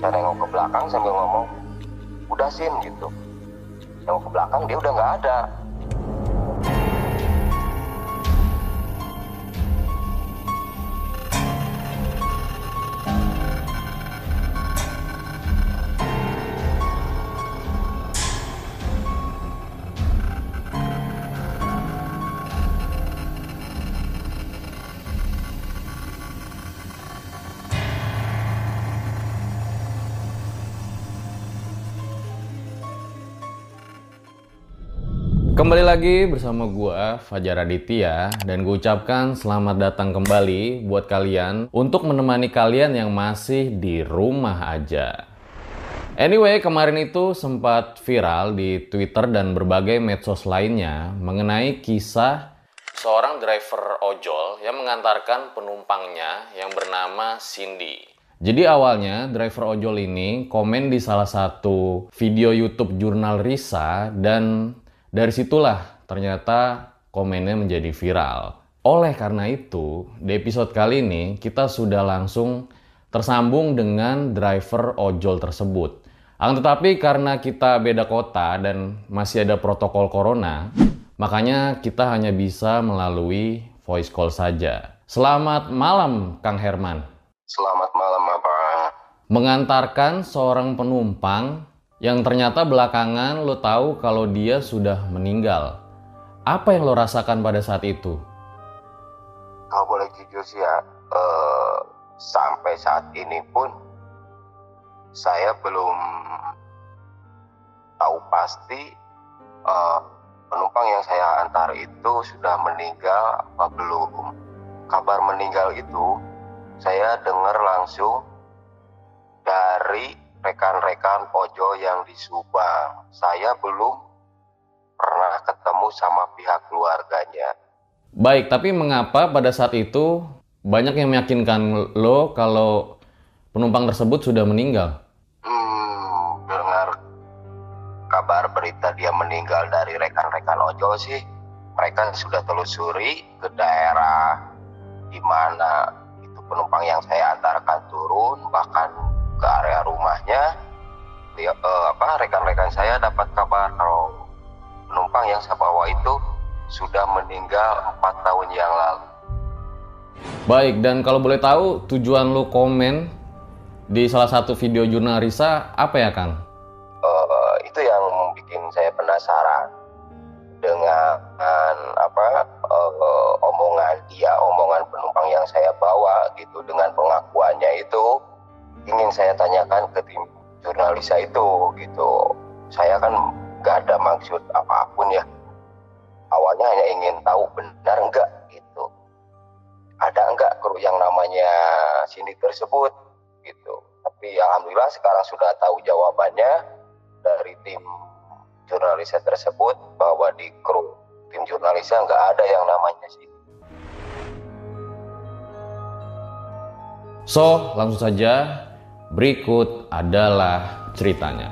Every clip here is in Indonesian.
Saya nengok ke belakang sambil ngomong, udah sin gitu. Nengok ke belakang dia udah nggak ada. Kembali lagi bersama gua Fajar Aditya dan gue ucapkan selamat datang kembali buat kalian untuk menemani kalian yang masih di rumah aja. Anyway, kemarin itu sempat viral di Twitter dan berbagai medsos lainnya mengenai kisah seorang driver ojol yang mengantarkan penumpangnya yang bernama Cindy. Jadi awalnya driver ojol ini komen di salah satu video YouTube jurnal Risa dan dari situlah ternyata komennya menjadi viral. Oleh karena itu, di episode kali ini kita sudah langsung tersambung dengan driver ojol tersebut. Akan tetapi karena kita beda kota dan masih ada protokol corona, makanya kita hanya bisa melalui voice call saja. Selamat malam Kang Herman. Selamat malam, Abang. Mengantarkan seorang penumpang yang ternyata belakangan lo tahu kalau dia sudah meninggal. Apa yang lo rasakan pada saat itu? Kalau boleh jujur sih ya, eh, sampai saat ini pun saya belum tahu pasti eh, penumpang yang saya antar itu sudah meninggal apa belum. Kabar meninggal itu saya dengar langsung dari rekan-rekan ojol yang di Subang. Saya belum pernah ketemu sama pihak keluarganya. Baik, tapi mengapa pada saat itu banyak yang meyakinkan lo kalau penumpang tersebut sudah meninggal? Hmm, dengar kabar berita dia meninggal dari rekan-rekan ojol sih. Mereka sudah telusuri ke daerah di mana itu penumpang yang saya antarkan turun, bahkan ke area rumahnya. Dia, eh, apa rekan-rekan saya dapat kabar kalau penumpang yang saya bawa itu sudah meninggal empat tahun yang lalu. Baik, dan kalau boleh tahu tujuan lo komen di salah satu video jurnal Risa apa ya Kang? Eh, itu yang bikin saya penasaran dengan apa eh, omongan dia, omongan penumpang yang saya bawa gitu dengan pengakuannya itu ingin saya tanyakan ke tim jurnalisa itu gitu. Saya kan nggak ada maksud apa pun ya. Awalnya hanya ingin tahu benar enggak gitu. Ada enggak kru yang namanya Cindy tersebut gitu. Tapi alhamdulillah sekarang sudah tahu jawabannya dari tim jurnalisa tersebut bahwa di kru tim jurnalisa nggak ada yang namanya Cindy. So, langsung saja berikut adalah ceritanya.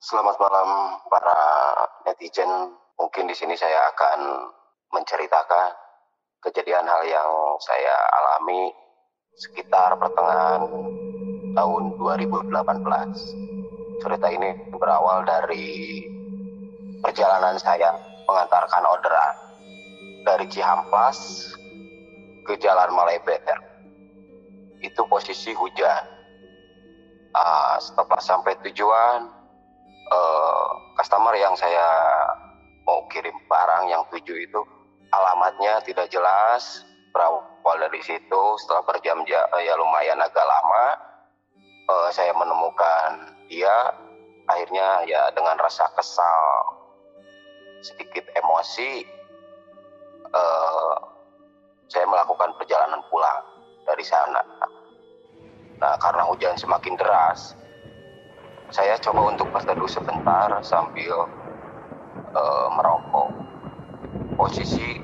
Selamat malam para netizen. Mungkin di sini saya akan menceritakan kejadian hal yang saya alami sekitar pertengahan tahun 2018. Cerita ini berawal dari perjalanan saya mengantarkan orderan dari Cihamplas ke Jalan Maleber. Itu posisi hujan. Uh, setelah sampai tujuan, uh, customer yang saya mau kirim barang yang tujuh itu alamatnya tidak jelas berawal dari situ setelah berjam-jam uh, ya lumayan agak lama uh, saya menemukan dia akhirnya ya dengan rasa kesal sedikit emosi uh, saya melakukan perjalanan pulang dari sana nah karena hujan semakin deras saya coba untuk berteduh sebentar sambil uh, merokok. Posisi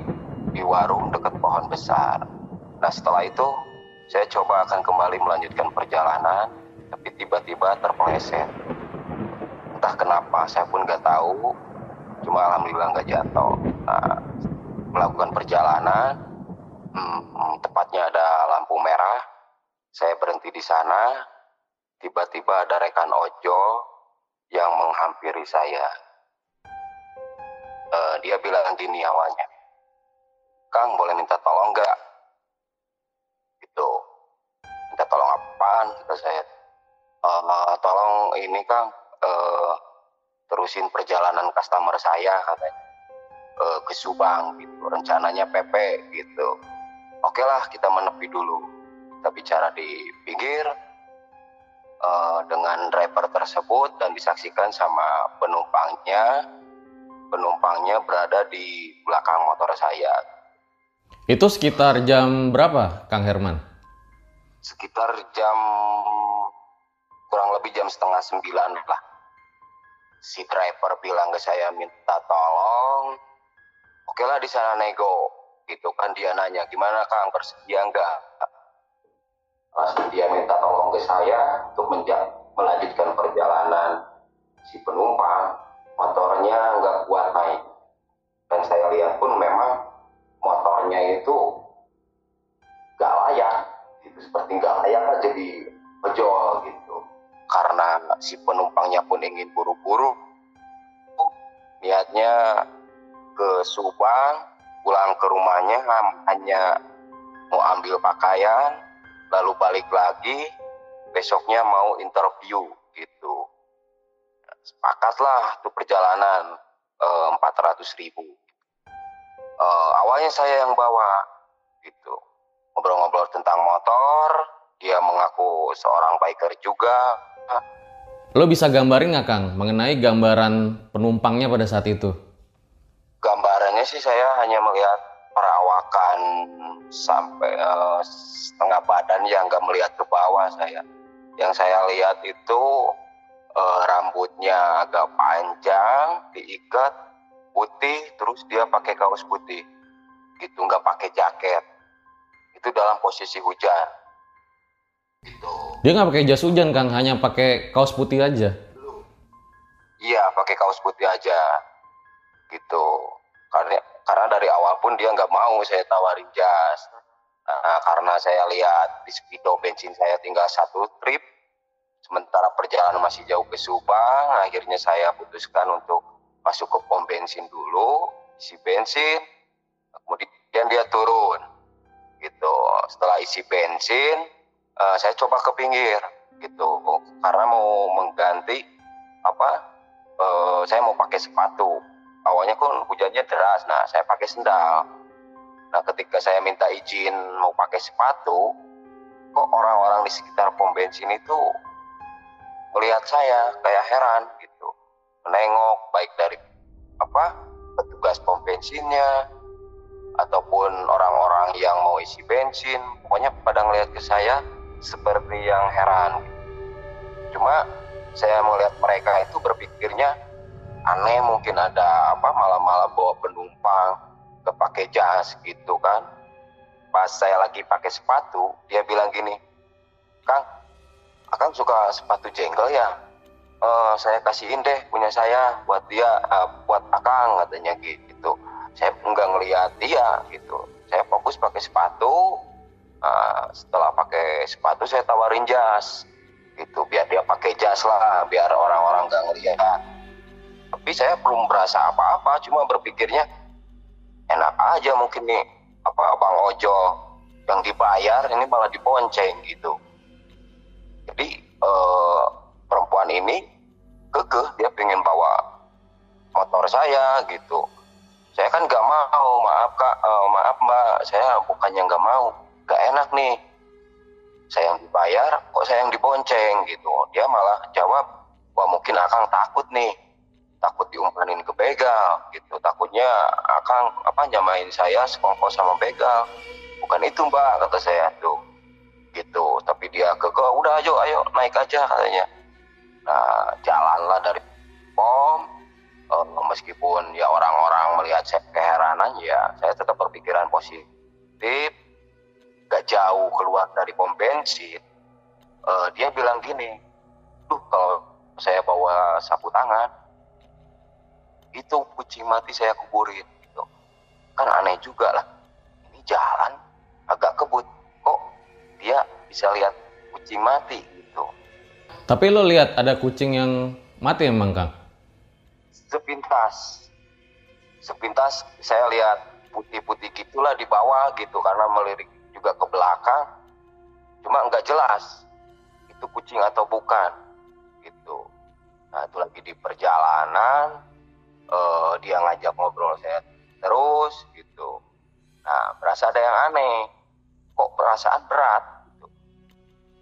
di warung dekat pohon besar. Nah setelah itu saya coba akan kembali melanjutkan perjalanan, tapi tiba-tiba terpeleset. Entah kenapa, saya pun nggak tahu. Cuma alhamdulillah nggak jatuh. Nah, melakukan perjalanan, hmm, tepatnya ada lampu merah. Saya berhenti di sana, tiba-tiba ada rekan Ojo yang menghampiri saya. Uh, dia bilang gini awalnya, Kang boleh minta tolong nggak? Gitu. Minta tolong apaan? Kata saya. Uh, tolong ini Kang, uh, terusin perjalanan customer saya katanya uh, ke Subang gitu. Rencananya PP gitu. Oke lah kita menepi dulu. Kita bicara di pinggir, uh, dengan driver tersebut dan disaksikan sama penumpangnya. Penumpangnya berada di belakang motor saya. Itu sekitar jam berapa, Kang Herman? Sekitar jam kurang lebih jam setengah sembilan lah. Si driver bilang ke saya minta tolong. Oke lah di sana nego. Gitu kan dia nanya gimana Kang bersedia enggak? Langsung dia minta tolong ke saya untuk melanjutkan perjalanan si penumpang. Motornya nggak kuat naik. Dan saya lihat pun memang motornya itu nggak layak. Itu seperti nggak layak jadi ojol gitu. Karena si penumpangnya pun ingin buru-buru. Niatnya ke Subang, pulang ke rumahnya hanya mau ambil pakaian, lalu balik lagi besoknya mau interview gitu sepakatlah tuh perjalanan empat uh, ratus ribu uh, awalnya saya yang bawa gitu ngobrol-ngobrol tentang motor dia mengaku seorang biker juga lo bisa gambarin nggak kang mengenai gambaran penumpangnya pada saat itu gambarannya sih saya hanya melihat perawakan sampai uh, setengah badan yang nggak melihat ke bawah saya. Yang saya lihat itu uh, rambutnya agak panjang, diikat putih, terus dia pakai kaos putih, gitu nggak pakai jaket. Itu dalam posisi hujan. Gitu. Dia nggak pakai jas hujan kang, hanya pakai kaos putih aja. Iya, pakai kaos putih aja, gitu. Karena karena dari awal pun dia nggak mau saya tawarin jas. Nah, karena saya lihat di speedo bensin saya tinggal satu trip, sementara perjalanan masih jauh ke Subang, akhirnya saya putuskan untuk masuk ke pom bensin dulu, isi bensin, kemudian dia turun, gitu. Setelah isi bensin, uh, saya coba ke pinggir, gitu, karena mau mengganti apa? Uh, saya mau pakai sepatu. Awalnya kan hujannya deras nah saya pakai sendal. Nah ketika saya minta izin mau pakai sepatu kok orang-orang di sekitar pom bensin itu melihat saya? Kayak heran gitu. Menengok baik dari apa petugas pom bensinnya ataupun orang-orang yang mau isi bensin. Pokoknya pada ngelihat ke saya seperti yang heran. Cuma saya melihat mereka itu berpikirnya aneh mungkin ada apa malam-malam bawa penumpang ke pakai jas gitu kan. Pas saya lagi pakai sepatu dia bilang gini Kang Akang suka sepatu jengkel ya? Uh, saya kasihin deh punya saya buat dia uh, buat akang katanya gitu. Saya enggak ngelihat dia gitu. Saya fokus pakai sepatu uh, setelah pakai sepatu saya tawarin jas. Gitu biar dia pakai jas lah biar orang-orang nggak ngelihat tapi saya belum berasa apa-apa cuma berpikirnya enak aja mungkin nih apa bang Ojo yang dibayar ini malah dibonceng gitu. Jadi uh, perempuan ini kekeh dia pengen bawa motor saya gitu. Saya kan nggak mau maaf kak uh, maaf mbak saya bukannya nggak mau enak nih. Saya yang dibayar kok saya yang dibonceng gitu. Dia malah jawab wah mungkin akang takut nih. Takut diumpanin ke begal gitu. Takutnya akang apa nyamain saya sekongkol sama begal. Bukan itu mbak kata saya. Tuh gitu. Tapi dia ke udah ayo ayo naik aja katanya. Nah jalanlah dari pom uh, meskipun ya orang-orang melihat saya keheranan ya saya tetap berpikiran positif gak jauh keluar dari pom bensin uh, dia bilang gini tuh kalau saya bawa sapu tangan itu kucing mati saya kuburin. Gitu. Kan aneh juga lah. Ini jalan agak kebut kok dia bisa lihat kucing mati gitu. Tapi lo lihat ada kucing yang mati emang Kang? sepintas. Sepintas saya lihat putih-putih gitulah di bawah gitu karena melirik juga ke belakang cuma nggak jelas itu kucing atau bukan gitu. Nah itu lagi di perjalanan uh, dia ngajak ngobrol saya terus gitu. Nah berasa ada yang aneh kok perasaan berat gitu.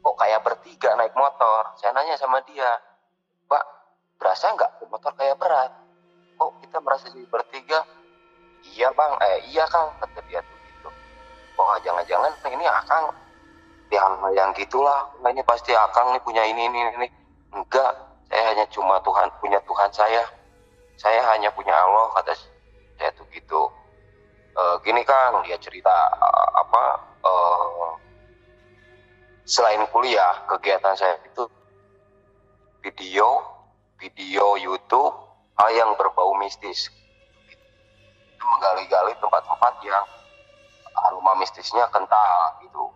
kok kayak bertiga naik motor saya nanya sama dia pak berasa nggak motor kayak berat? Kok kita merasa jadi bertiga? Iya bang. Eh iya kang kata oh jangan-jangan ini akang. Yang yang gitulah. Nah, ini pasti akang nih punya ini ini ini. Enggak saya hanya cuma Tuhan punya Tuhan saya. Saya hanya punya Allah kata saya tuh gitu. E, gini kang dia cerita uh, apa uh, selain kuliah kegiatan saya itu video video YouTube hal yang berbau mistis. Menggali-gali tempat-tempat yang aroma mistisnya kental gitu.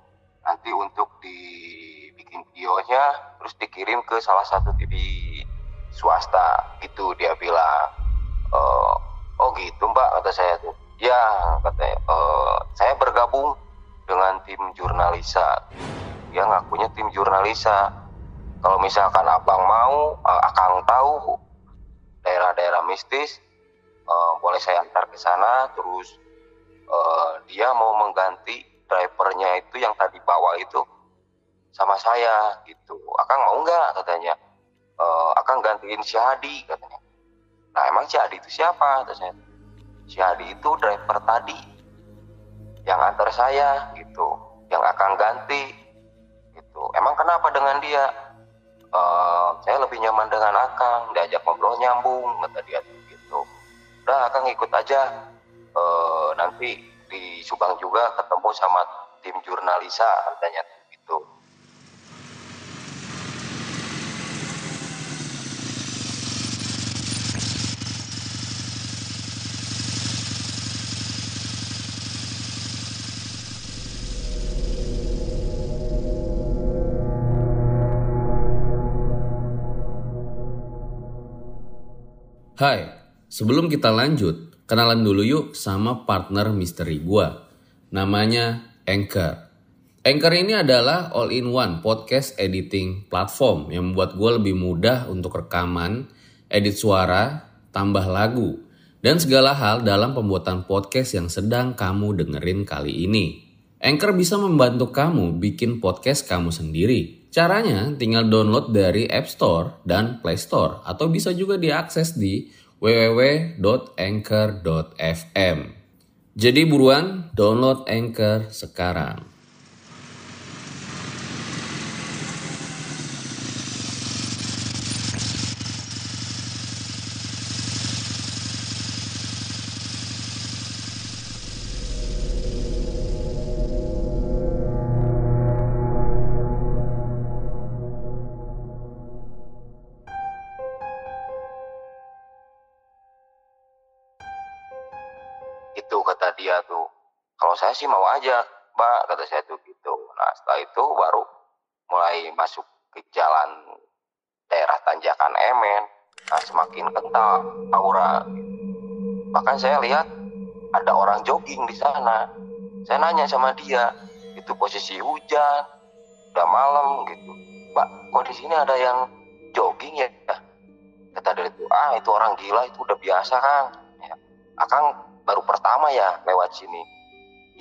Nanti untuk dibikin videonya terus dikirim ke salah satu TV swasta gitu dia bilang. E, oh gitu mbak kata saya tuh. Ya katanya e, saya bergabung dengan tim jurnalisa. Dia ngakunya tim jurnalisa kalau misalkan abang mau uh, akang tahu daerah-daerah mistis boleh saya antar ke sana terus uh, dia mau mengganti drivernya itu yang tadi bawa itu sama saya gitu. Akang mau nggak? Katanya. Uh, akang gantiin si Hadi katanya. Nah emang si Hadi itu siapa? Katanya. Si Hadi itu driver tadi yang antar saya gitu. Yang akan ganti gitu. Emang kenapa dengan dia? Uh, saya lebih nyaman dengan Akang diajak ngobrol nyambung kata dia gitu. Udah Akang ikut aja uh, nanti di Subang juga ketemu sama tim jurnalisa katanya gitu. Hai, sebelum kita lanjut, kenalan dulu yuk sama partner misteri gua. Namanya Anchor. Anchor ini adalah all-in-one podcast editing platform yang membuat gue lebih mudah untuk rekaman, edit suara, tambah lagu, dan segala hal dalam pembuatan podcast yang sedang kamu dengerin kali ini. Anchor bisa membantu kamu bikin podcast kamu sendiri Caranya tinggal download dari App Store dan Play Store atau bisa juga diakses di www.anchor.fm. Jadi buruan download Anchor sekarang. Kalau saya sih mau aja mbak kata saya tuh gitu. Nah setelah itu baru mulai masuk ke jalan daerah tanjakan Emen. Nah semakin kental aura. Bahkan saya lihat ada orang jogging di sana. Saya nanya sama dia itu posisi hujan udah malam gitu. Mbak kok di sini ada yang jogging ya? Kata dari itu ah itu orang gila itu udah biasa kan ya, akang baru pertama ya lewat sini.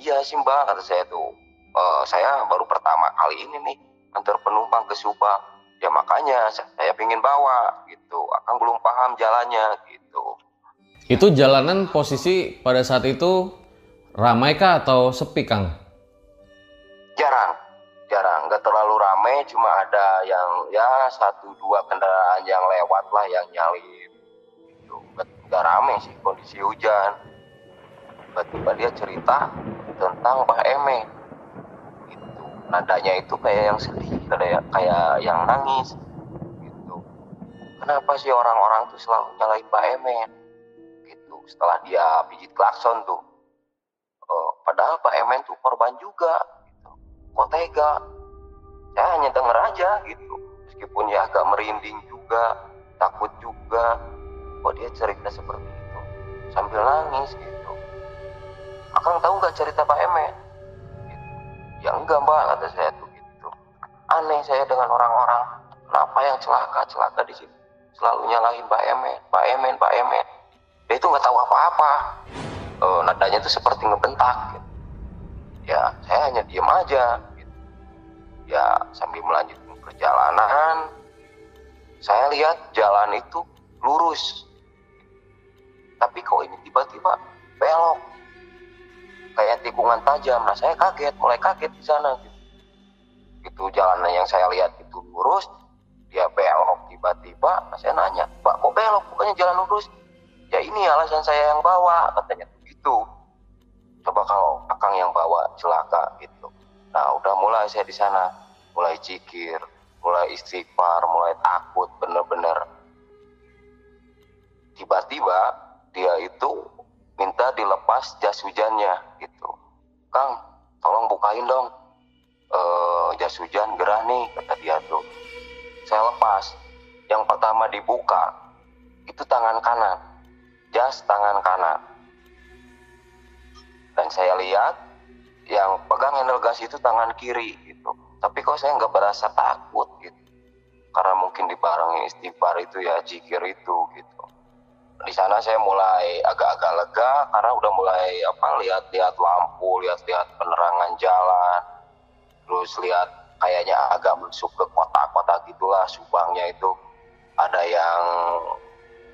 Iya sih mbak kata saya tuh. E, saya baru pertama kali ini nih antar penumpang ke Subang. Ya makanya saya pingin bawa gitu. Akang belum paham jalannya gitu. Itu jalanan posisi pada saat itu ramai kah atau sepi kang? Jarang. Jarang. Nggak terlalu ramai cuma ada yang ya satu dua kendaraan yang lewat lah yang nyalip. Gitu. Nggak ramai sih kondisi hujan tiba-tiba dia cerita tentang Mbah Eme. Gitu. Nadanya itu kayak yang sedih kayak kayak yang nangis. Gitu. Kenapa sih orang-orang tuh selalu nyalain Mbah Eme? Gitu. Setelah dia pijit klakson tuh. Uh, padahal Mbah Emen tuh korban juga. Gitu. kok tega? Saya hanya denger aja gitu. Meskipun ya agak merinding juga takut juga. Kok dia cerita seperti itu? Sambil nangis gitu Akang tahu nggak cerita Pak? Gitu. Ya enggak mbak, kata saya tuh gitu. Aneh saya dengan orang-orang. Kenapa yang celaka-celaka di sini? Selalu nyalahin Pak Emen, Pak Emen, Pak Emen. Dia itu nggak tahu apa-apa. Uh, nadanya tuh seperti ngebentak. Gitu. Ya, saya hanya diem aja. Gitu. Ya, sambil melanjutkan perjalanan, saya lihat jalan itu lurus. Tapi kok ini tiba-tiba belok kayak tikungan tajam. Nah saya kaget, mulai kaget di sana. Gitu. Itu jalanan yang saya lihat itu lurus, dia belok tiba-tiba. Nah, saya nanya, Pak kok belok? Bukannya jalan lurus? Ya ini alasan saya yang bawa, katanya begitu. Coba kalau akang yang bawa celaka gitu. Nah udah mulai saya di sana, mulai cikir, mulai istighfar, mulai takut bener-bener. Tiba-tiba dia itu minta dilepas jas hujannya gitu. Kang tolong bukain dong. Uh, jas hujan gerah nih kata dia tuh. Saya lepas. Yang pertama dibuka itu tangan kanan. Jas tangan kanan. Dan saya lihat yang pegang handle gas itu tangan kiri gitu. Tapi kok saya nggak berasa takut gitu. Karena mungkin dibarengi istighfar itu ya jikir itu gitu di sana saya mulai agak-agak lega karena udah mulai apa lihat-lihat lampu, lihat-lihat penerangan jalan, terus lihat kayaknya agak masuk ke kota-kota gitulah Subangnya itu ada yang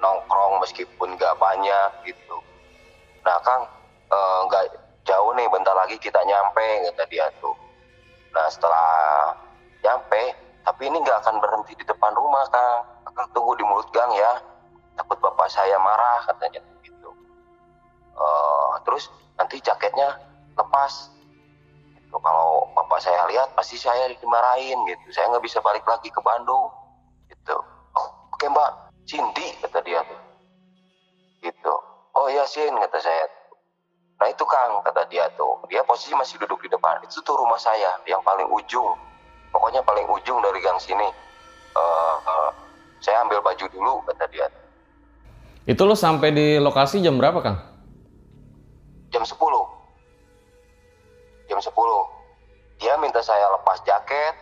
nongkrong meskipun nggak banyak gitu. Nah Kang eh, nggak eh, jauh nih bentar lagi kita nyampe kata dia tuh. Nah setelah nyampe tapi ini nggak akan berhenti di depan rumah Kang. Akan tunggu di mulut gang ya takut bapak saya marah katanya gitu. Uh, terus nanti jaketnya lepas. Gitu. kalau bapak saya lihat pasti saya dimarahin gitu. Saya nggak bisa balik lagi ke Bandung. Gitu. Oh, oke mbak. Cindy kata dia. Tuh gitu. Oh iya Sin kata saya. Nah itu Kang kata dia tuh. Dia posisi masih duduk di depan. Itu tuh rumah saya yang paling ujung. Pokoknya paling ujung dari gang sini. Uh, uh, saya ambil baju dulu kata dia itu lo sampai di lokasi jam berapa, Kang? Jam 10. Jam 10. Dia minta saya lepas jaket,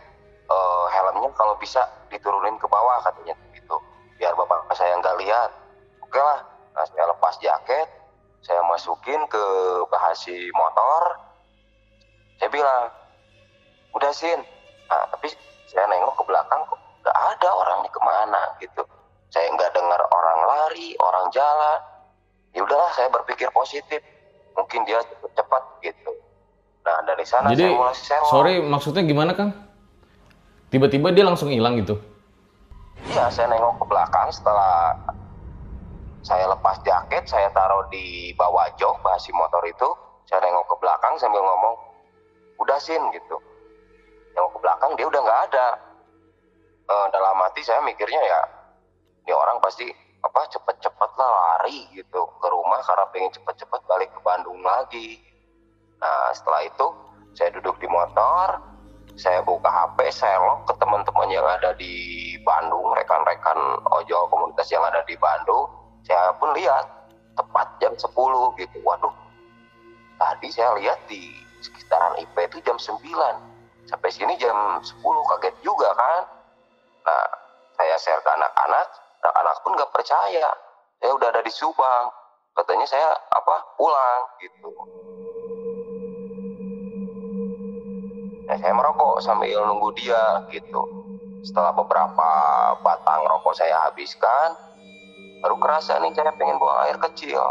uh, helmnya kalau bisa diturunin ke bawah katanya gitu. Biar bapak saya nggak lihat. Oke lah, nah, saya lepas jaket, saya masukin ke bahasi motor. Saya bilang, udah sin. Nah, tapi saya nengok ke belakang kok nggak ada orang di ke mana gitu saya nggak dengar orang lari orang jalan. Ya udahlah saya berpikir positif. Mungkin dia cepat gitu. Nah dari sana Jadi, saya mulai sewa. sorry maksudnya gimana kang? Tiba-tiba dia langsung hilang gitu? Iya saya nengok ke belakang setelah saya lepas jaket saya taruh di bawah jok basi motor itu. Saya nengok ke belakang sambil ngomong udah sin gitu. Nengok ke belakang dia udah nggak ada. E, dalam hati saya mikirnya ya ini orang pasti apa cepet-cepet lah lari gitu ke rumah karena pengen cepet-cepet balik ke Bandung lagi Nah setelah itu saya duduk di motor, saya buka HP, saya lock ke teman-teman yang ada di Bandung, rekan-rekan ojol komunitas yang ada di Bandung. Saya pun lihat tepat jam 10 gitu. Waduh, tadi saya lihat di sekitaran IP itu jam 9. Sampai sini jam 10 kaget juga kan. Nah, saya share ke anak-anak, anak-anak pun nggak percaya. Saya udah ada di Subang. Katanya saya apa pulang gitu. Nah, saya merokok sambil nunggu dia gitu. Setelah beberapa batang rokok saya habiskan, baru kerasa nih saya pengen buang air kecil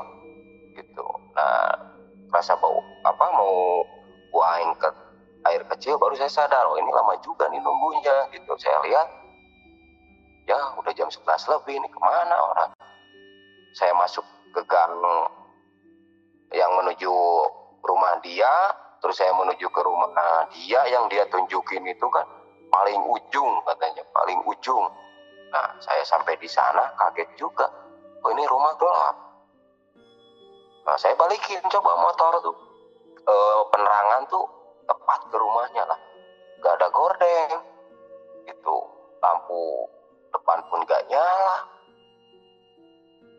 gitu. Nah, rasa bau apa mau buang ke air kecil baru saya sadar oh ini lama juga nih nunggunya gitu. Saya lihat ya udah jam 11 lebih ini ke mana orang. Saya masuk ke gang yang menuju rumah dia, terus saya menuju ke rumah dia yang dia tunjukin itu kan paling ujung katanya, paling ujung. Nah, saya sampai di sana kaget juga. Oh, ini rumah gelap. Nah, saya balikin coba motor tuh. E, penerangan tuh tepat ke rumahnya lah. Gak ada gordeng. Itu lampu depan pun gak nyala.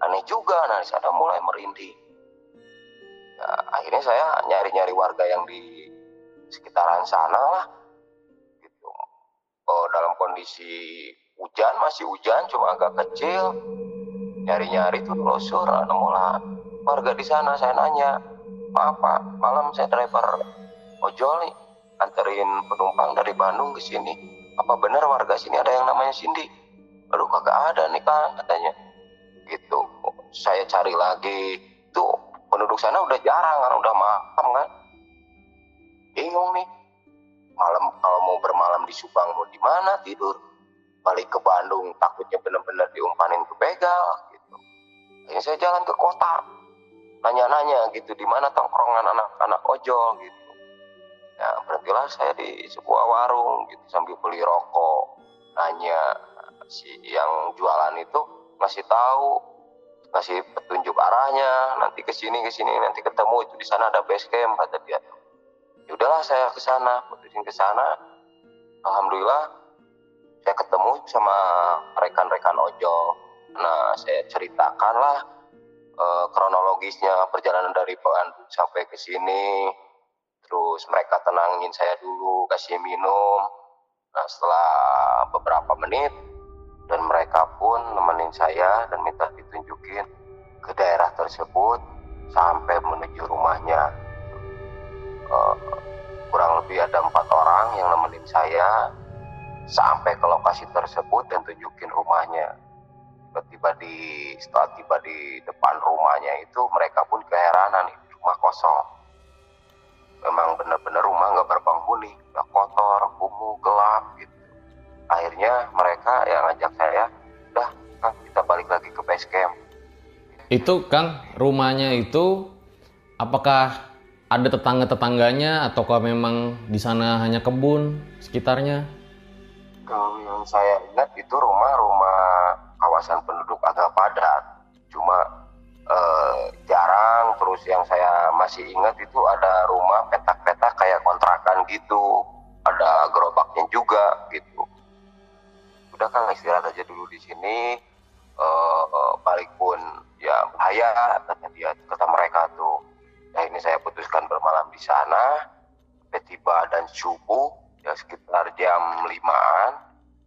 Aneh juga, nah sana mulai merinding. Ya, akhirnya saya nyari-nyari warga yang di sekitaran sana lah. Gitu. Oh, dalam kondisi hujan, masih hujan, cuma agak kecil. Nyari-nyari tuh losur, nemu lah warga di sana. Saya nanya, maaf pak, malam saya driver ojol nih, anterin penumpang dari Bandung ke sini. Apa benar warga sini ada yang namanya Cindy? Aduh kagak ada nih kan katanya. Gitu. Saya cari lagi. Tuh penduduk sana udah jarang kan, udah malam kan. Bingung nih. Malam kalau mau bermalam di Subang mau di mana tidur? Balik ke Bandung takutnya bener-bener diumpanin ke begal gitu. Akhirnya saya jalan ke kota. Nanya-nanya gitu di mana tongkrongan anak-anak ojol gitu. Ya berhentilah saya di sebuah warung gitu sambil beli rokok. Nanya si yang jualan itu masih tahu ngasih petunjuk arahnya nanti ke sini ke sini nanti ketemu itu di sana ada base camp kata dia. Ya udahlah saya ke sana putusin ke sana. Alhamdulillah saya ketemu sama rekan-rekan ojol nah saya ceritakan lah eh, kronologisnya perjalanan dari Bandung sampai ke sini. Terus mereka tenangin saya dulu kasih minum. Nah setelah beberapa menit mereka pun nemenin saya dan minta ditunjukin ke daerah tersebut sampai menuju rumahnya. Uh, kurang lebih ada empat orang yang nemenin saya sampai ke lokasi tersebut dan tunjukin rumahnya. Tiba-tiba di setelah tiba di depan rumahnya itu mereka pun keheranan rumah kosong. Memang benar-benar rumah nggak berpenghuni, udah kotor, kumuh, gelap akhirnya mereka yang ngajak saya udah kang kita balik lagi ke base camp. Itu kang rumahnya itu apakah ada tetangga-tetangganya ataukah memang di sana hanya kebun sekitarnya? Kalau yang saya ingat itu rumah-rumah kawasan penduduk agak padat. Cuma eh, jarang. Terus yang saya masih ingat itu ada rumah petak-petak kayak kontrakan gitu. Ada gerobaknya juga gitu udah kan istirahat aja dulu di sini. Uh, uh, balik pun ya bahaya kata dia kata mereka tuh. Nah ini saya putuskan bermalam di sana. Tiba dan subuh ya sekitar jam limaan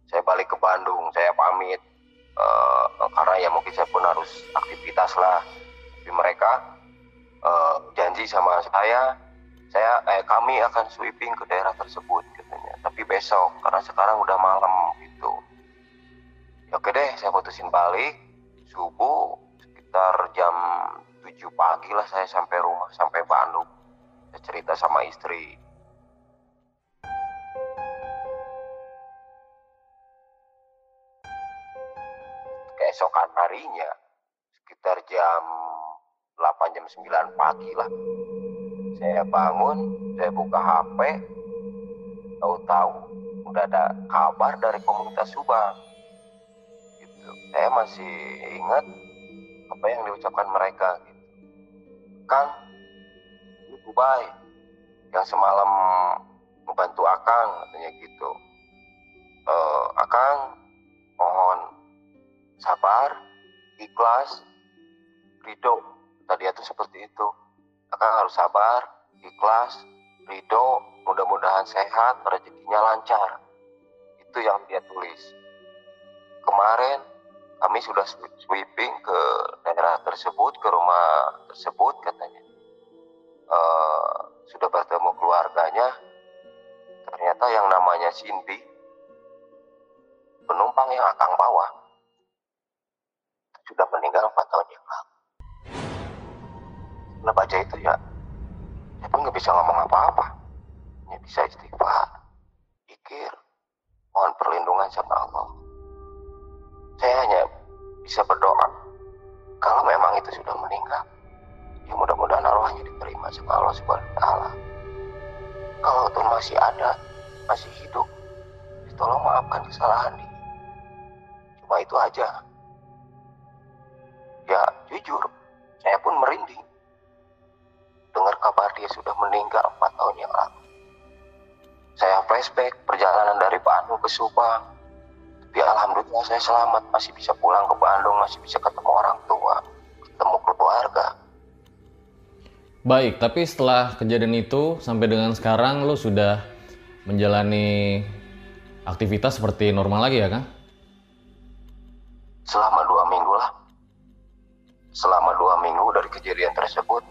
saya balik ke Bandung. Saya pamit uh, karena ya mungkin saya pun harus aktivitas lah. Tapi mereka uh, janji sama saya saya eh, kami akan sweeping ke daerah tersebut katanya. Tapi besok karena sekarang udah malam gitu. ya oke deh saya putusin balik. Subuh sekitar jam 7 pagi lah saya sampai rumah sampai Bandung. Saya cerita sama istri. Keesokan harinya sekitar jam 8 jam 9 pagi lah saya bangun saya buka HP tahu-tahu udah ada kabar dari komunitas Subang saya masih ingat apa yang diucapkan mereka gitu Kang ini Dubai yang semalam membantu Akang katanya gitu. E, Akang mohon sabar, ikhlas, ridho. Tadi itu seperti itu. Akang harus sabar, ikhlas, ridho, mudah-mudahan sehat, rezekinya lancar. Itu yang dia tulis. Kemarin kami sudah sweeping ke daerah tersebut, ke rumah tersebut katanya. Uh, sudah bertemu keluarganya, ternyata yang namanya Cindy, penumpang yang akan bawa, sudah meninggal 4 tahun yang lalu. Setelah baca itu ya, saya pun nggak bisa ngomong apa-apa. Hanya bisa istighfar, pikir, mohon perlindungan sama Allah. Saya hanya bisa berdoa kalau memang itu sudah meninggal. Ya mudah-mudahan arwahnya diterima sama Allah Subhanahu wa taala. Kalau itu masih ada, masih hidup, ya tolong maafkan kesalahan ini. Cuma itu aja. Ya jujur, saya pun merinding. Dengar kabar dia sudah meninggal 4 tahun yang lalu. Saya flashback perjalanan dari Bandung ke Subang. Tapi alhamdulillah saya selamat, masih bisa pulang ke Bandung, masih bisa ketemu orang tua, ketemu keluarga. Baik, tapi setelah kejadian itu sampai dengan sekarang lo sudah menjalani aktivitas seperti normal lagi ya kan? Selama dua minggu lah. Selama dua minggu dari kejadian tersebut,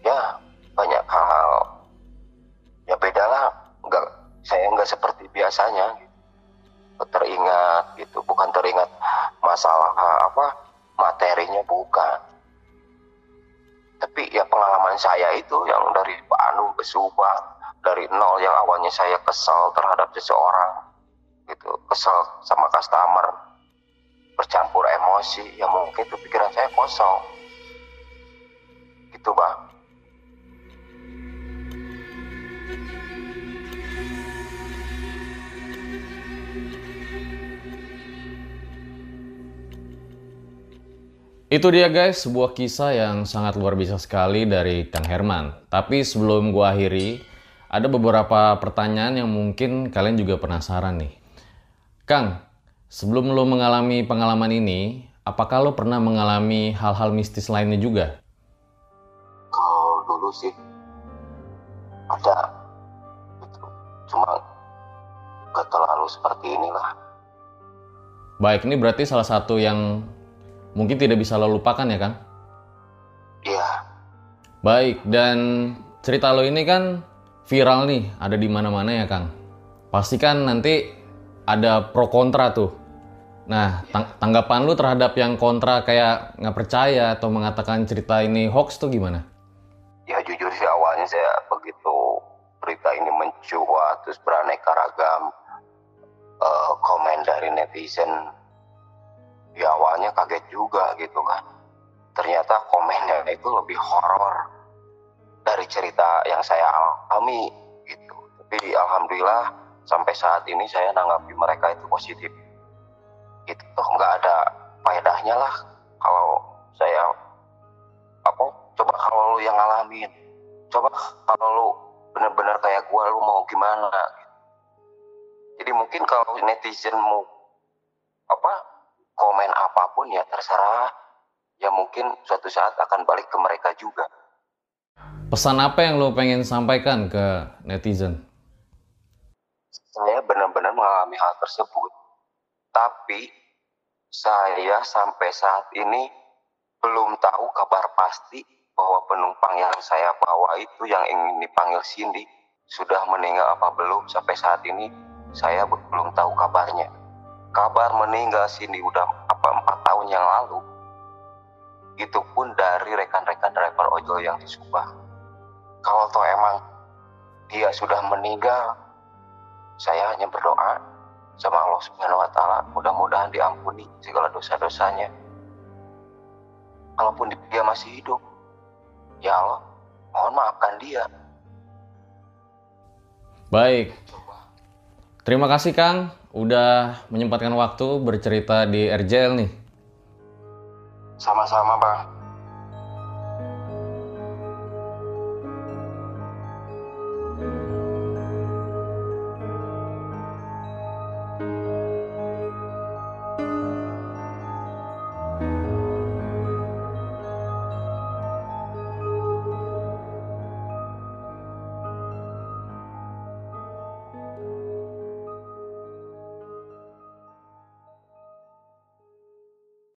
ya banyak hal ya beda lah. Enggak, saya nggak seperti biasanya. Gitu. Teringat gitu, bukan teringat masalah apa materinya bukan. Tapi ya pengalaman saya itu yang dari Bandung ke Subang, dari nol yang awalnya saya kesal terhadap seseorang, gitu, kesal sama customer, bercampur emosi, ya mungkin itu pikiran saya kosong. Gitu bang. Itu dia guys, sebuah kisah yang sangat luar biasa sekali dari Kang Herman. Tapi sebelum gua akhiri, ada beberapa pertanyaan yang mungkin kalian juga penasaran nih. Kang, sebelum lo mengalami pengalaman ini, apakah lo pernah mengalami hal-hal mistis lainnya juga? Kalau dulu sih ada, cuma gak terlalu seperti inilah. Baik, ini berarti salah satu yang mungkin tidak bisa lo lupakan ya Kang? Iya. Baik, dan cerita lo ini kan viral nih, ada di mana-mana ya Kang. Pasti kan nanti ada pro kontra tuh. Nah, tang tanggapan lu terhadap yang kontra kayak nggak percaya atau mengatakan cerita ini hoax tuh gimana? Ya jujur sih awalnya saya begitu berita ini mencuat terus beraneka ragam uh, komen dari netizen ya awalnya kaget juga gitu kan. Ternyata komennya itu lebih horor dari cerita yang saya alami gitu. Tapi alhamdulillah sampai saat ini saya nanggapi mereka itu positif. Itu toh nggak ada faedahnya lah kalau saya apa coba kalau lu yang ngalamin coba kalau lu bener-bener kayak gua lu mau gimana jadi mungkin kalau netizen mau apa komen apa pun ya terserah. Ya mungkin suatu saat akan balik ke mereka juga. Pesan apa yang lo pengen sampaikan ke netizen? Saya benar-benar mengalami hal tersebut. Tapi saya sampai saat ini belum tahu kabar pasti bahwa penumpang yang saya bawa itu yang ingin dipanggil Cindy sudah meninggal apa belum. Sampai saat ini saya belum tahu kabarnya kabar meninggal Cindy udah apa empat tahun yang lalu itu pun dari rekan-rekan driver ojol yang di kalau toh emang dia sudah meninggal saya hanya berdoa sama Allah Subhanahu wa taala mudah-mudahan diampuni segala dosa-dosanya. Kalaupun dia masih hidup ya Allah mohon maafkan dia. Baik terima kasih Kang udah menyempatkan waktu bercerita di RJL nih. Sama-sama Bang